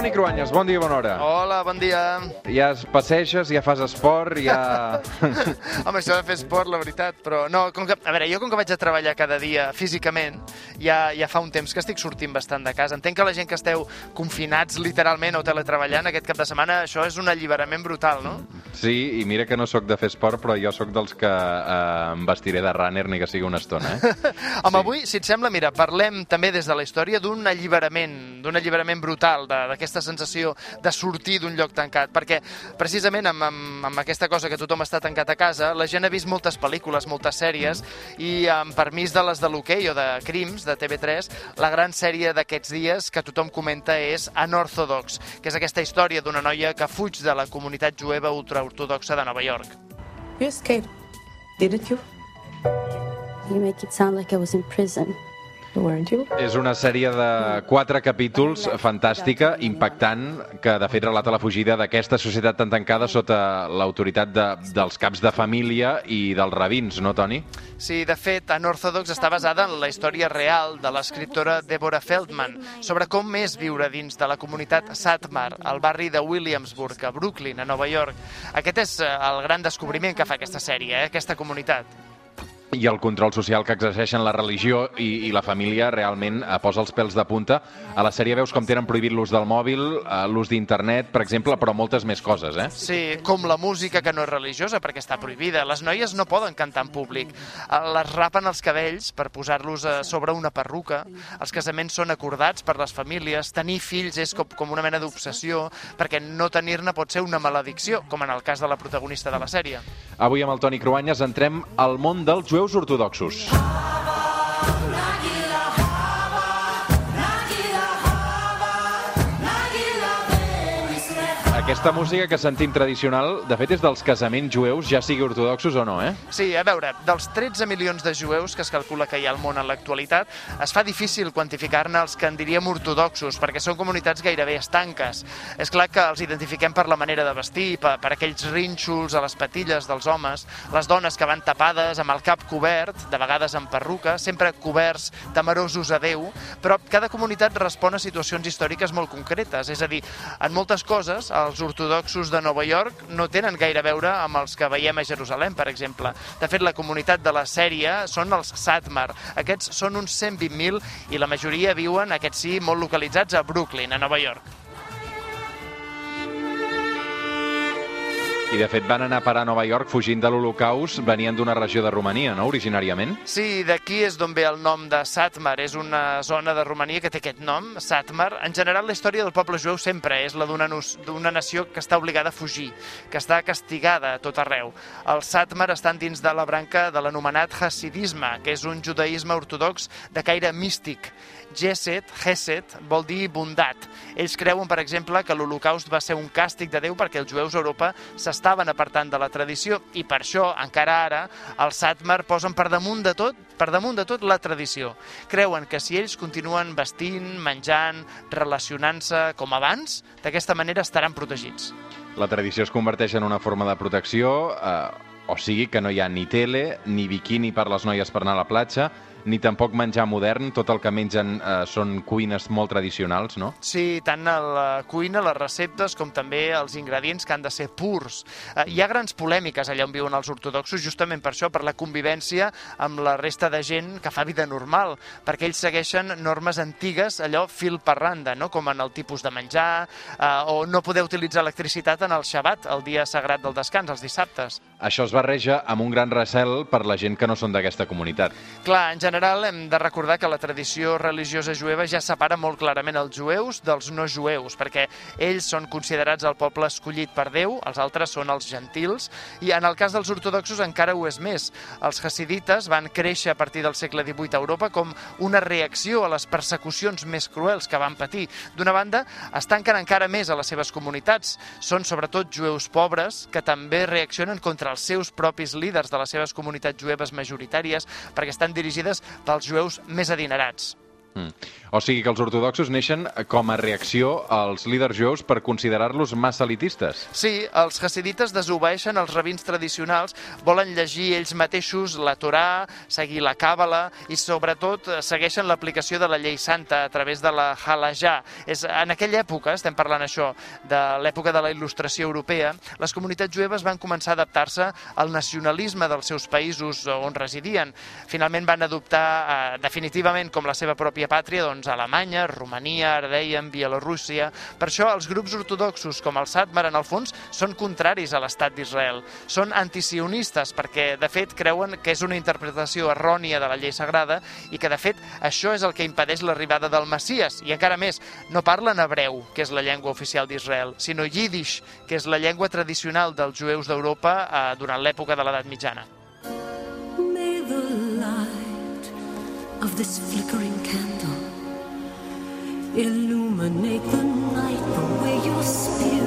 Toni Cruanyes, bon dia, bona hora. Hola, bon dia. Ja es passeges, ja fas esport, ja... Home, això de fer esport, la veritat, però no, com que, a veure, jo com que vaig a treballar cada dia físicament, ja, ja fa un temps que estic sortint bastant de casa. Entenc que la gent que esteu confinats literalment o teletreballant aquest cap de setmana, això és un alliberament brutal, no? Sí, i mira que no sóc de fer esport, però jo sóc dels que eh, em vestiré de runner ni que sigui una estona, eh? Home, sí. avui, si et sembla, mira, parlem també des de la història d'un alliberament, d'un alliberament brutal, d'aquesta sensació de sortir d'un lloc tancat, perquè precisament amb, amb, amb aquesta cosa que tothom està tancat a casa, la gent ha vist moltes pel·lícules, moltes sèries, i amb permís de les de l'hoquei o de Crims, de TV3, la gran sèrie d'aquests dies que tothom comenta és Unorthodox, que és aquesta història d'una noia que fuig de la comunitat jueva ultraortodoxa de Nova York. You escaped, didn't you? You make it sound like I was in prison. Weren't you? És una sèrie de quatre capítols fantàstica, impactant, que de fet relata la fugida d'aquesta societat tan tancada sota l'autoritat de, dels caps de família i dels rabins, no, Toni? Sí, de fet, Unorthodox està basada en la història real de l'escriptora Deborah Feldman sobre com és viure dins de la comunitat Satmar, al barri de Williamsburg, a Brooklyn, a Nova York. Aquest és eh, el gran descobriment que fa aquesta sèrie, eh? aquesta comunitat i el control social que exerceixen la religió i, i la família realment eh, posa els pèls de punta. A la sèrie veus com tenen prohibit l'ús del mòbil, eh, l'ús d'internet, per exemple, però moltes més coses, eh? Sí, com la música que no és religiosa perquè està prohibida. Les noies no poden cantar en públic. Eh, les rapen els cabells per posar-los eh, sobre una perruca. Els casaments són acordats per les famílies. Tenir fills és com, com una mena d'obsessió perquè no tenir-ne pot ser una maledicció, com en el cas de la protagonista de la sèrie. Avui amb el Toni Cruanyes entrem al món dels jueus jueus ortodoxos. Aquesta música que sentim tradicional, de fet, és dels casaments jueus, ja sigui ortodoxos o no, eh? Sí, a veure, dels 13 milions de jueus que es calcula que hi ha al món en l'actualitat, es fa difícil quantificar-ne els que en diríem ortodoxos, perquè són comunitats gairebé estanques. És clar que els identifiquem per la manera de vestir, per, per aquells rínxols a les patilles dels homes, les dones que van tapades, amb el cap cobert, de vegades amb perruca, sempre coberts, temerosos a Déu, però cada comunitat respon a situacions històriques molt concretes, és a dir, en moltes coses els ortodoxos de Nova York no tenen gaire a veure amb els que veiem a Jerusalem, per exemple. De fet, la comunitat de la sèrie són els Satmar. Aquests són uns 120.000 i la majoria viuen, aquests sí, molt localitzats a Brooklyn, a Nova York. I de fet van anar a parar a Nova York fugint de l'Holocaust, venien d'una regió de Romania, no?, originàriament? Sí, d'aquí és d'on ve el nom de Satmar. És una zona de Romania que té aquest nom, Satmar. En general, la història del poble jueu sempre és la d'una nació que està obligada a fugir, que està castigada a tot arreu. Els Satmar estan dins de la branca de l'anomenat Hasidisme, que és un judaïsme ortodox de caire místic. Geset, Geset, vol dir bondat. Ells creuen, per exemple, que l'Holocaust va ser un càstig de Déu perquè els jueus a Europa s'estaven apartant de la tradició i per això, encara ara, els Satmar posen per damunt de tot per damunt de tot la tradició. Creuen que si ells continuen vestint, menjant, relacionant-se com abans, d'aquesta manera estaran protegits. La tradició es converteix en una forma de protecció, eh, o sigui que no hi ha ni tele, ni biquini per les noies per anar a la platja, ni tampoc menjar modern, tot el que mengen eh, són cuines molt tradicionals, no? Sí, tant la cuina, les receptes, com també els ingredients que han de ser purs. Eh, hi ha grans polèmiques allà on viuen els ortodoxos, justament per això, per la convivència amb la resta de gent que fa vida normal, perquè ells segueixen normes antigues, allò fil per randa, no? com en el tipus de menjar, eh, o no poder utilitzar electricitat en el Shabbat, el dia sagrat del descans, els dissabtes. Això es barreja amb un gran recel per la gent que no són d'aquesta comunitat. Clar, en general hem de recordar que la tradició religiosa jueva ja separa molt clarament els jueus dels no jueus, perquè ells són considerats el poble escollit per Déu, els altres són els gentils, i en el cas dels ortodoxos encara ho és més. Els hasidites van créixer a partir del segle XVIII a Europa com una reacció a les persecucions més cruels que van patir. D'una banda, es tanquen encara més a les seves comunitats. Són sobretot jueus pobres que també reaccionen contra els seus propis líders de les seves comunitats jueves majoritàries perquè estan dirigides pels jueus més adinerats. Mm. O sigui que els ortodoxos neixen com a reacció als líders jueus per considerar-los massa elitistes. Sí, els hasidites desobeeixen els rabins tradicionals, volen llegir ells mateixos la Torà, seguir la Càbala i sobretot segueixen l'aplicació de la llei santa a través de la Halajà. És, en aquella època, estem parlant això, de l'època de la il·lustració europea, les comunitats jueves van començar a adaptar-se al nacionalisme dels seus països on residien. Finalment van adoptar eh, definitivament com la seva pròpia pàtria doncs, Alemanya, Romania, ara dèiem, Bielorússia. Per això els grups ortodoxos com el Satmar, en el fons, són contraris a l'estat d'Israel. Són antisionistes perquè, de fet, creuen que és una interpretació errònia de la llei sagrada i que, de fet, això és el que impedeix l'arribada del Messies. I encara més, no parlen hebreu, que és la llengua oficial d'Israel, sinó yiddish, que és la llengua tradicional dels jueus d'Europa eh, durant l'època de l'edat mitjana. Of this flickering candle illuminate the night the way your spirit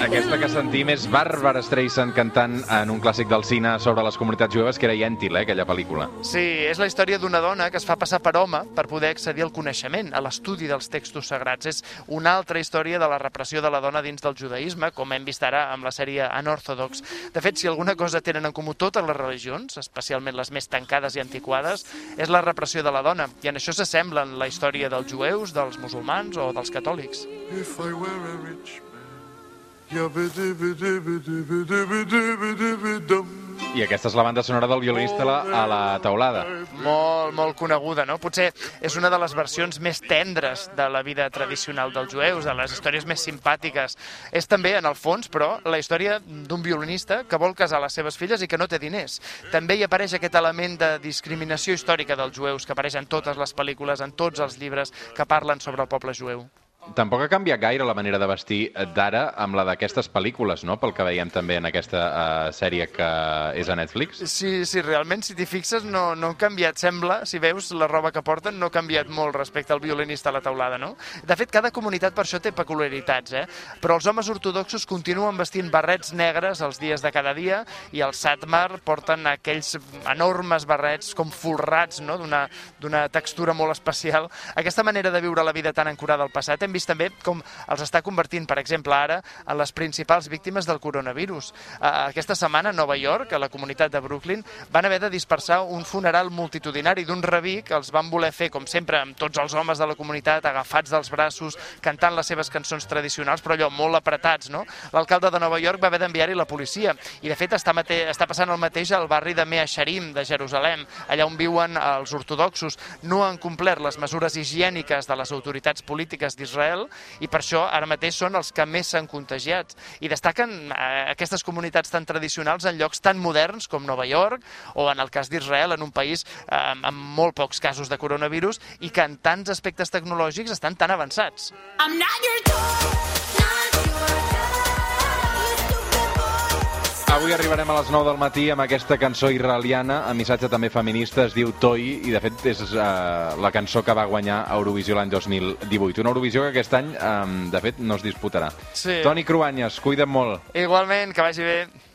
Aquesta que sentim és Barbara Streisand cantant en un clàssic del cine sobre les comunitats jueves, que era Yentl, eh, aquella pel·lícula. Sí, és la història d'una dona que es fa passar per home per poder accedir al coneixement, a l'estudi dels textos sagrats. És una altra història de la repressió de la dona dins del judaïsme, com hem vist ara amb la sèrie Unorthodox. De fet, si alguna cosa tenen en comú totes les religions, especialment les més tancades i antiquades, és la repressió de la dona. I en això s'assemblen la història dels jueus, dels musulmans o dels catòlics. If I were a rich. I aquesta és la banda sonora del violinista a la, a la taulada. Molt, molt coneguda, no? Potser és una de les versions més tendres de la vida tradicional dels jueus, de les històries més simpàtiques. És també, en el fons, però, la història d'un violinista que vol casar les seves filles i que no té diners. També hi apareix aquest element de discriminació històrica dels jueus que apareix en totes les pel·lícules, en tots els llibres que parlen sobre el poble jueu. Tampoc ha canviat gaire la manera de vestir d'ara amb la d'aquestes pel·lícules, no?, pel que veiem també en aquesta uh, sèrie que és a Netflix. Sí, sí, realment, si t'hi fixes, no, no han canviat, sembla, si veus la roba que porten, no ha canviat molt respecte al violinista a la taulada, no? De fet, cada comunitat per això té peculiaritats, eh? Però els homes ortodoxos continuen vestint barrets negres els dies de cada dia i els Satmar porten aquells enormes barrets com folrats, no?, d'una textura molt especial. Aquesta manera de viure la vida tan ancorada al passat vist també com els està convertint, per exemple, ara, en les principals víctimes del coronavirus. Aquesta setmana a Nova York, a la comunitat de Brooklyn, van haver de dispersar un funeral multitudinari d'un rabí que els van voler fer, com sempre, amb tots els homes de la comunitat agafats dels braços, cantant les seves cançons tradicionals, però allò molt apretats, no? L'alcalde de Nova York va haver d'enviar-hi la policia i, de fet, està, mate està passant el mateix al barri de Mea Sharim, de Jerusalem, allà on viuen els ortodoxos. No han complert les mesures higièniques de les autoritats polítiques d'Israel i per això ara mateix són els que més s'han contagiat. I destaquen eh, aquestes comunitats tan tradicionals en llocs tan moderns com Nova York o en el cas d'Israel, en un país eh, amb molt pocs casos de coronavirus i que en tants aspectes tecnològics estan tan avançats. I'm not your toy, not Avui arribarem a les 9 del matí amb aquesta cançó israeliana, amb missatge també feminista, es diu Toi, i de fet és uh, la cançó que va guanyar a Eurovisió l'any 2018. Una Eurovisió que aquest any, um, de fet, no es disputarà. Sí. Toni Cruanyes, cuida't molt. Igualment, que vagi bé.